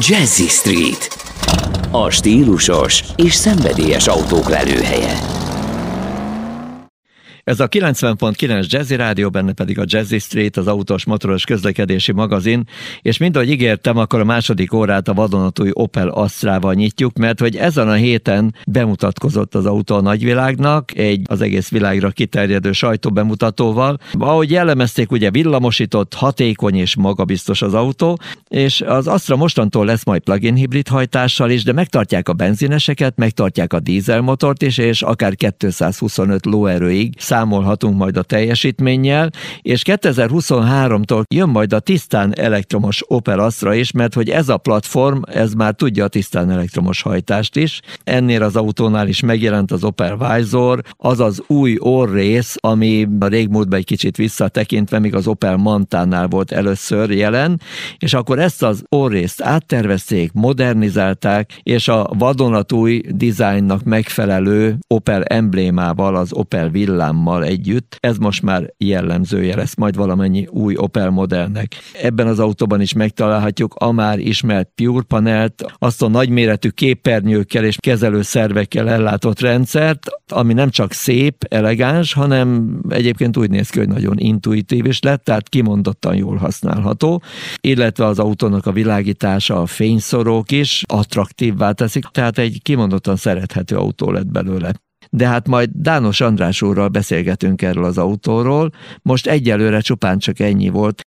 Jazzy Street. A stílusos és szenvedélyes autók lelőhelye. Ez a 90.9 Jazzy Rádió, benne pedig a Jazzy Street, az autós motoros közlekedési magazin, és mind ahogy ígértem, akkor a második órát a vadonatúj Opel Astrával nyitjuk, mert hogy ezen a héten bemutatkozott az autó a nagyvilágnak, egy az egész világra kiterjedő sajtóbemutatóval. Ahogy jellemezték, ugye villamosított, hatékony és magabiztos az autó, és az Astra mostantól lesz majd plug-in hibrid hajtással is, de megtartják a benzineseket, megtartják a dízelmotort is, és akár 225 lóerőig számolhatunk majd a teljesítménnyel, és 2023-tól jön majd a tisztán elektromos Opel Astra is, mert hogy ez a platform, ez már tudja a tisztán elektromos hajtást is. Ennél az autónál is megjelent az Opel Vizor, az az új orrész, ami a régmúltban egy kicsit visszatekintve, még az Opel Mantánál volt először jelen, és akkor ezt az orrészt áttervezték, modernizálták, és a vadonatúj dizájnnak megfelelő Opel emblémával, az Opel villámmal programmal együtt. Ez most már jellemzője lesz majd valamennyi új Opel modellnek. Ebben az autóban is megtalálhatjuk a már ismert Pure panelt, azt a nagyméretű képernyőkkel és kezelő szervekkel ellátott rendszert, ami nem csak szép, elegáns, hanem egyébként úgy néz ki, hogy nagyon intuitív is lett, tehát kimondottan jól használható, illetve az autónak a világítása, a fényszorók is attraktívvá teszik, tehát egy kimondottan szerethető autó lett belőle de hát majd Dános András úrral beszélgetünk erről az autóról. Most egyelőre csupán csak ennyi volt.